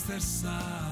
Aðeins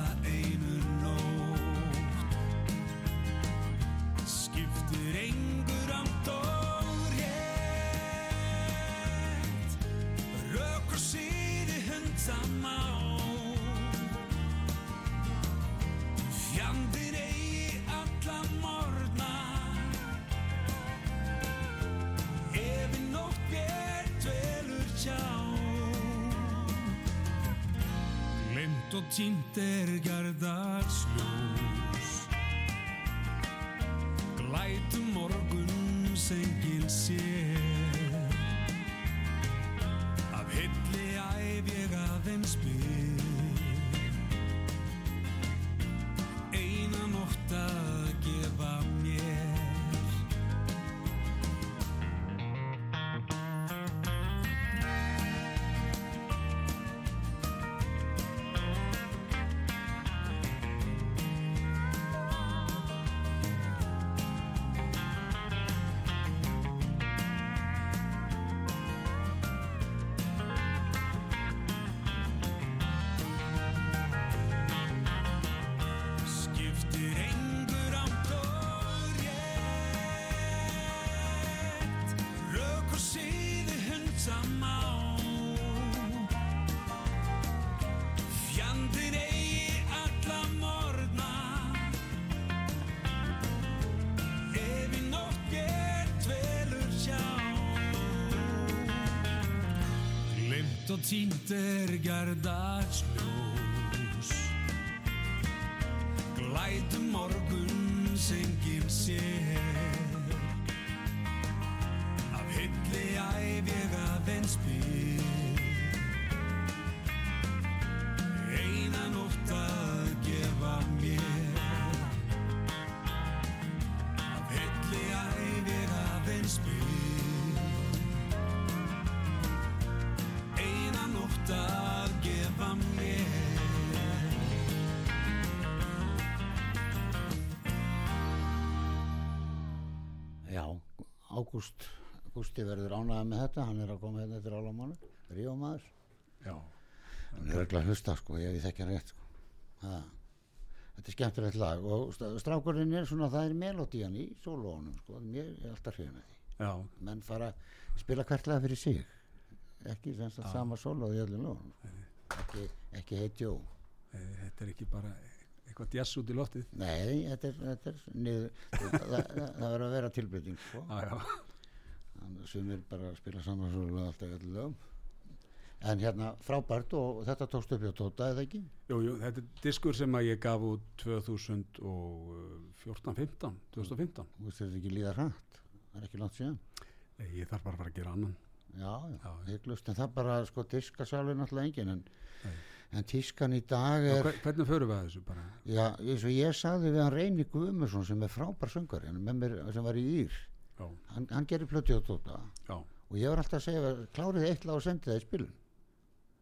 Glimt og Ágúst Gústi verður ánægða með þetta hann er að koma hérna eftir álamánu Ríómaður, Já, hann er öll að hlusta sko, ég við þekkja hann rétt sko. Þetta er skemmtilegt lag og st- strákurinn er svona, það er melodían í sólónum sko, mér er alltaf hrifin að því. Já, menn fara að spila hvert lag fyrir sig ekki semst að sama sólóð í öllum sko. ekki, ekki heit jó e, þetta er ekki bara eitthvað djass út í loftið. Nei, þetta er, þetta er niður, það, það, verður að vera tilbreyting sko. Að sumir bara að spila saman svo alltaf í öllum lögum en hérna frábært og þetta tókst upp hjá Tóta eða ekki jú, jú, þetta er diskur sem að ég gaf út 2014-15, 2015. þú veist þetta ekki líða hrætt það er ekki langt síðan Nei, Ég þarf bara að fara að gera annan. já, já, Já, já. hygglust en það bara sko diska sjálfur náttúrulega engin en, Nei. En tískan í dag er hver, hvernig förum við að þessu bara? já, eins og ég sagði við hann Reyni Guðmursson sem er frábær söngar sem var í Ír. Hann, hann gerir plötu á Tóta. Og ég var alltaf að segja klárið eitt lag og sendið það í spilun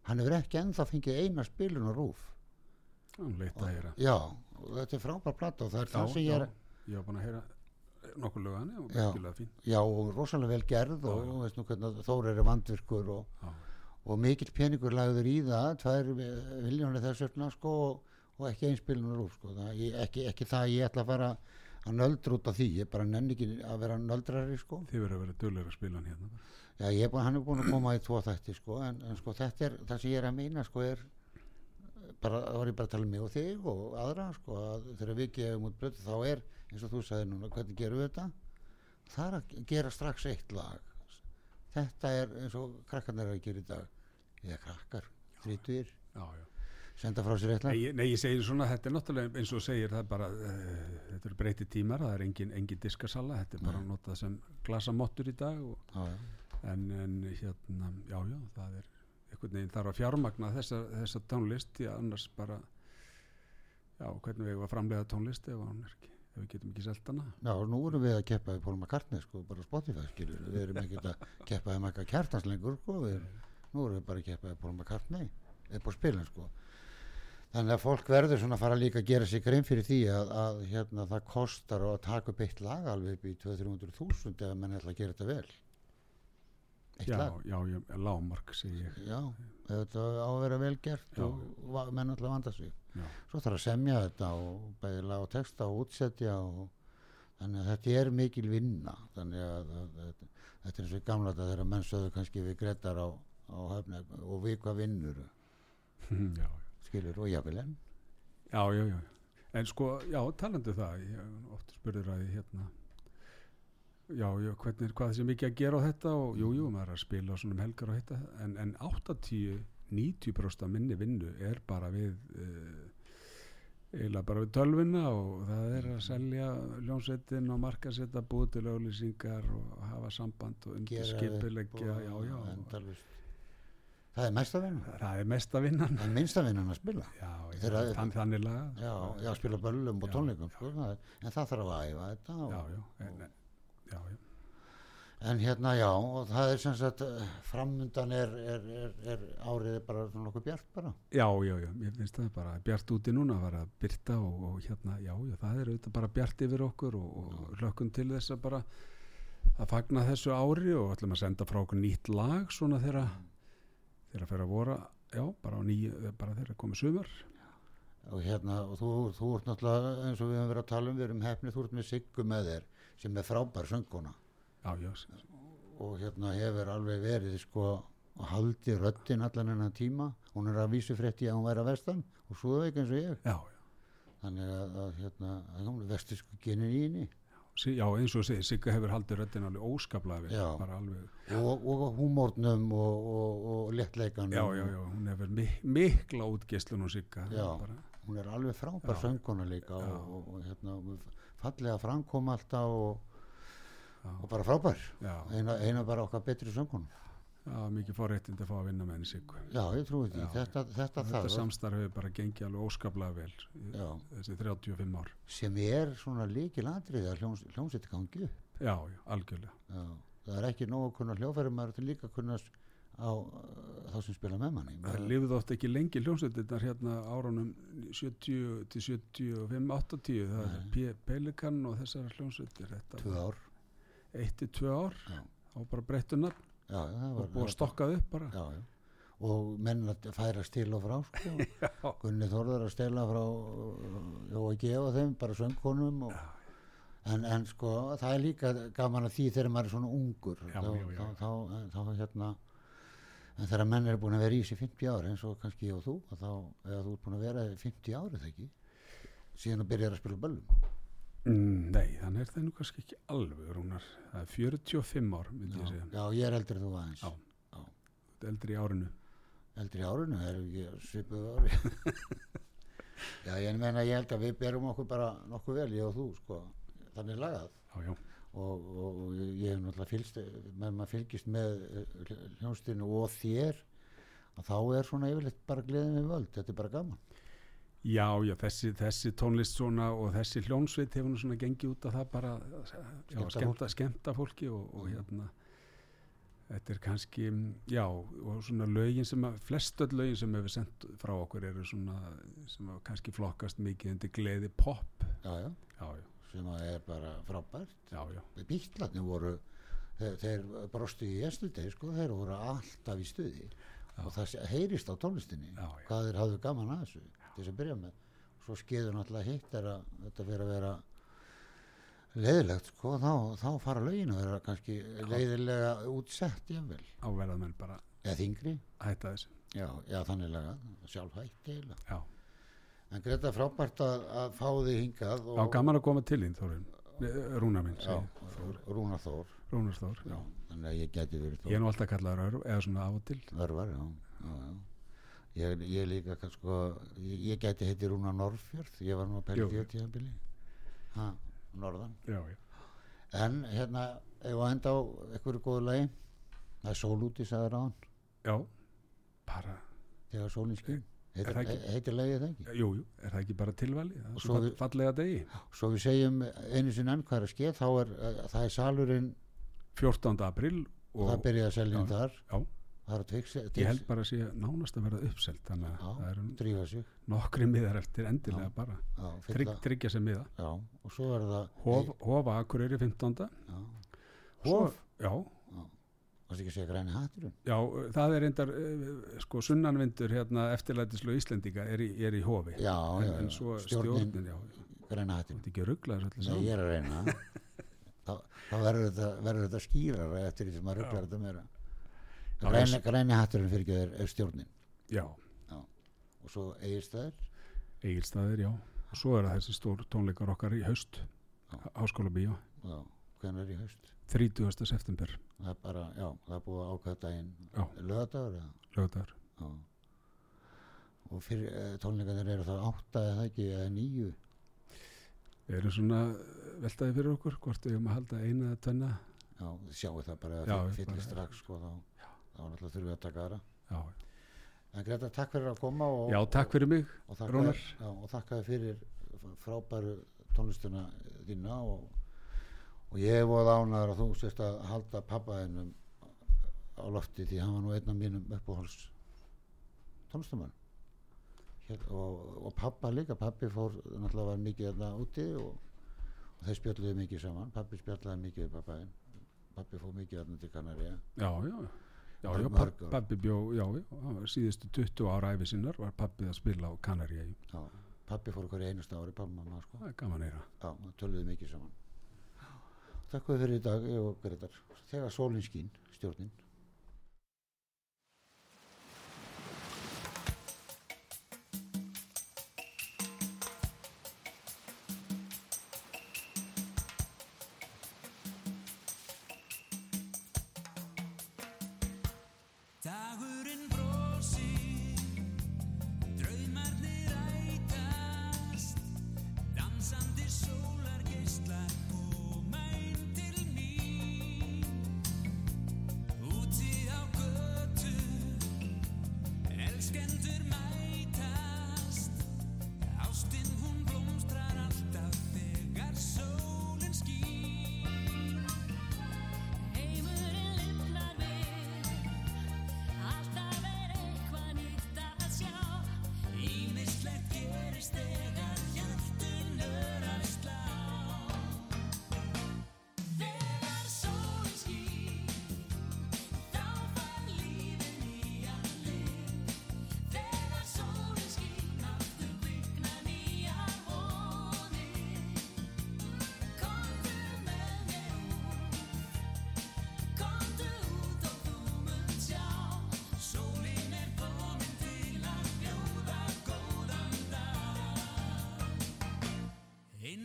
hann hefur ekki ennþá fengið eina spilun á rúf að heyra. já, og þetta er frábær plata og það er það sem ég er ég var búin að heyra nokkur lög hann og Já. já, og rosalega vel gerð og hvernig Þór er vandvirkur og, Já, og mikill peningur lagður í það tvær viljónir þess vegna sko og, ekki einspilun á rúf sko það, ekki, ekki það að ég ætla að fara að nöldra út af því, ég bara nenni ekki að vera nöldrari sko þið verður að vera duglega að spila hann hérna. Já, ég hann er búin að koma í tvo þætti sko, en, en sko þetta er, það sem ég er að meina sko er bara, þá var ég bara að tala um mig og þig og aðra sko, að þegar við gefum út blötu þá er, eins og þú sagði núna, hvernig gerum við þetta? Það er að gera strax eitt lag. Þetta er eins og krakkarnir eru að gera í dag. Eða krakkar, já. senda frá sér eitt Nei, nei, ég segir svona, þetta er náttúrulega eins og segir, það bara, uh, þetta eru breyti tímar, það er engin, engin diskasala, þetta er bara Nei. notað sem glasamottur í dag og Já, já. en, en hérna, já, já, það er einhvern veginn þarf að fjármagna þessa, þessa tónlist því að annars bara já, hvernig við eigum að framlega tónlist ef, hún er ekki, ef við getum ekki selt hana. Já, nú erum við að keppa við Paul McCartney sko, bara Spotify skilur, við erum ekki að keppa við Maka Kjartans lengur sko, erum, nú erum við bara að keppa við Paul McCartney upp á spilin sko. Þannig að fólk verður svona að fara líka að gera sig grein fyrir því að, að hérna, það kostar að taka upp eitt lag alveg upp í 200-300 þúsund ef menn ætla að gera þetta vel já, já, já, lámark segi ég. Já, þetta á að vera vel gert Já. og menn ætla að vanda sig. Já, svo þarf að semja þetta og bæði og texta og útsetja og þannig að þetta er mikil vinna. Þannig að, að, að þetta er í gamla þetta þegar menn sögðu kannski við grettar á, á höfni og við hvað vinnur [laughs] já, skilur og jafnvel enn. Já, já, já en sko, já, talandi um það ég oft spurður að ég hérna já, já, hvernig, hvað sé mikið að gera á þetta og jú, jú, maður er að spila svona um helgar og þetta, en, en 80 90% af minni vinnu er bara við uh, eiginlega bara við tölvuna og það er að selja ljónsettin og markasetta búið til auðlýsingar og hafa samband og undir gera skipilegja upp já, og já, endalaust. það er mesta vinna það er mesta vinnan. Það er minnsta vinnan að spila. Já, já, þann, þannig lagað já, já spila böllum og tónleikum sko, en það þarf að æfa þetta og, já, já, en, já, já. en hérna já og það er sem sagt eh, framundan er, er, er, er árið bara nokkuð bjart bara Já, já, já, mér finnst það bara bjart úti núna að vera byrta og, og hérna, já, já, það er auðvitað bara bjart yfir okkur og, og hlökkum til þess að bara að fagna þessu ári og ætlum að senda frá okkur nýtt lag svona þegar þegar að fyrir að vora, já, bara á nýju, bara þegar að komið sumar. og hérna og þú, þú ert náttúrulega eins og við höfum verið að tala um við erum hefnið, þú ert með Siggu með þér sem er frábær sönguna og hérna hefur alveg verið sko og haldi röddin allan hennar tíma. Hún er að vísu frétti að hún væri að vestan og svo veik eins og ég. Já, já. þannig að, að hérna að hún er vestu sko genin í henni. Sí, já, eins og segir, Sigga hefur haldið röddin alveg óskaplega alveg, og, og húmórnum og, og, og léttleikanum. Já, já, já, hún hefur mi mikla útgeslun og Sigga. Já. Bara, hún er alveg frábær sönguna líka og hérna fallega framkom alltaf og, og bara frábær eina, eina bara okkar betri söngunum já, mikið forréttind að fá að vinna með henni Siggu. já, ég trúi því, þetta, þetta, Þetta það samstarf hefur bara gengið alveg óskaplega vel Já. þessi 35 ár. sem er svona líkil atrið að hljós, hljómsveit gangi. Já, já, algjörlega. já, það er ekki nóg að kunna hljófæri maður til líka að kunna á uh, þá sem spila með manni. Það lifið oft ekki lengi hljómsveitirnar hérna árunum 70 til 75, 80, það er Pelikan og þessar hljómsveitir, þetta tvö ár. Eitt til tvö ár, þá bara breyttu nafn. Og búið að stokkað upp bara. já, já. og menn að færa stil og frá sko. [laughs] Gunni Þórðar að stela frá uh, og að gefa þeim bara söngkonum og, en, en sko það er líka gaman að því þegar maður er svona ungur já. Þá, þá, þá, þá hérna en þegar menn er búin að vera í sig 50 ár eins og kannski ég og þú og þá, eða þú búin að vera í 50 ár eða ekki? Síðan að byrja að spila böllum. Mm, nei, þannig er það nú kannski ekki alveg, Rúnar. Það er 45 ár, myndi ég já, já, ég er eldri þú aðeins. Já. Er Eldri í árinu. eldri í árinu, er ekki svipuð ári [laughs] já, ég meina ég held að við berum okkur bara nokkuð vel, ég og þú sko, þannig lagað. Já, já, og, og, ég hef náttúrulega fylgst með maður fylgist með eh, hljónstinu og þér að þá er svona yfirleitt bara gleðin við völd, þetta er bara gaman. Já, já þessi, þessi tónlist svona og þessi hljómsveit hefur nú svona gengið út að það bara já, skemmta, skemmta fólki. og, og Mhm. hérna þetta er kannski, já og svona lögin sem að, flest öll lögin sem hefur sendt frá okkur eru svona sem kannski flokkast mikið undir gleði pop, já, já, já, já, sem er bara frábært. Já, já, bíklarnir voru þeir, þeir brostu í estudegi sko, þeir voru alltaf í stuði. Já. og það heyrist á tónlistinni Já, já. hvað þeir hafðu gaman að þessu til þess að byrja með. Svo skeður náttúrulega hitt að þetta fyrir að vera leiðilegt sko, þá, þá fara lögin að vera kannski leiðilega útsett jafnvel, áverðað menn bara eða þingri já, já þannig sjálf hætti já en Greta frábært að, að fá þig hingað Já, gaman að koma til þín, Þórin Rúna minn, já, segi, Rúnar Þór. Rúnar Þór. Já, þannig að ég geti verið Ég er nú alltaf kallaður örf, eða svona af og til. Örvar, já, já, já. Ég, ég líka, sko, ég, ég gæti heiti Rúna Norrfjörð, ég var nú að pæla Jú. því á tíðanbili, ha, norðan. Já, já. En hérna, ef að enda á einhverju góðu lagi, það er sól úti, sagði ráðan. Já, bara þegar sólinn Er heitir, ekki- he- heitir legið það ekki jú, jú, er það ekki bara tilvali það er svo við- fallega degi svo við segjum einu sinni enn hvað er að skeið þá er, eh, það er salurinn 14. april og það byrjaði að selja inn þar já. það er að tveik ég held bara að sé nánast að verða uppselt þannig að Já. það eru drífa sig nokkri miðar eftir endilega Já. bara já, Trygg, tryggja sem miða já, og svo er það Hof, Hofa Akureyri 15. já, Hof? Já, það ekki að segja græni hatturinn. Já, það er endar sko sunnanvindur hérna eftirlætislu Íslendinga er í, er í hofi. Já, en, já, en stjórnin stjórnin, já, græni hatturinn. Ert ekki að ruggla þessu öllu Nei, ég er að reyna. [laughs] Þá, þá verður þetta, þetta skýrara eftir því sem maður rugglar þetta meira. Græni, græni hatturinn fyrir ekki er, er stjórnin. Já, og svo eigirstæður Egilstaðir, já. Og svo er það þessi stór tónleikar okkar í haust. Háskóla Bíó já, hvernig er í haust. 30. september, það er bara, já, það er búið ákvæða daginn. Lögadagur já. og fyrir eh, tónleikarnir eru það átta eða ekki eða Við erum svona veltaði fyrir okkur hvort við erum að halda eina eða tvenna. Já, þið sjáu það bara Já, að fyllir bara- strax sko, þá, þá náttúrulega þurfum við að taka aðra. Já, en Greta, takk fyrir að koma og, já takk fyrir mig já, og þakka þér fyrir frábæru tónlistuna þína og, og ég hef voða ánæður að þú sést að halda pappa þennum á lofti því hann var nú einn af mínum uppáhals tónlistamann Hér, og, og pappa líka pappi fór náttúrulega var mikið þarna úti og, og þeir spjalluðu mikið saman. Pappi spjallaði mikið við pappa pappi fór mikið þarna til Kanaríja Já, já, já, já pappi bjó, já, já, síðustu 20 ára æfi sinnar var pappið að spila á Kanaríu Já, pappi fór hverju einasta ári pappa mamma sko. Það er gaman heyra. Já, það töluðu mikið saman. Takk fyrir í dag, og Gretar. Þegar sólinn skín, stjórnin.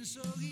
so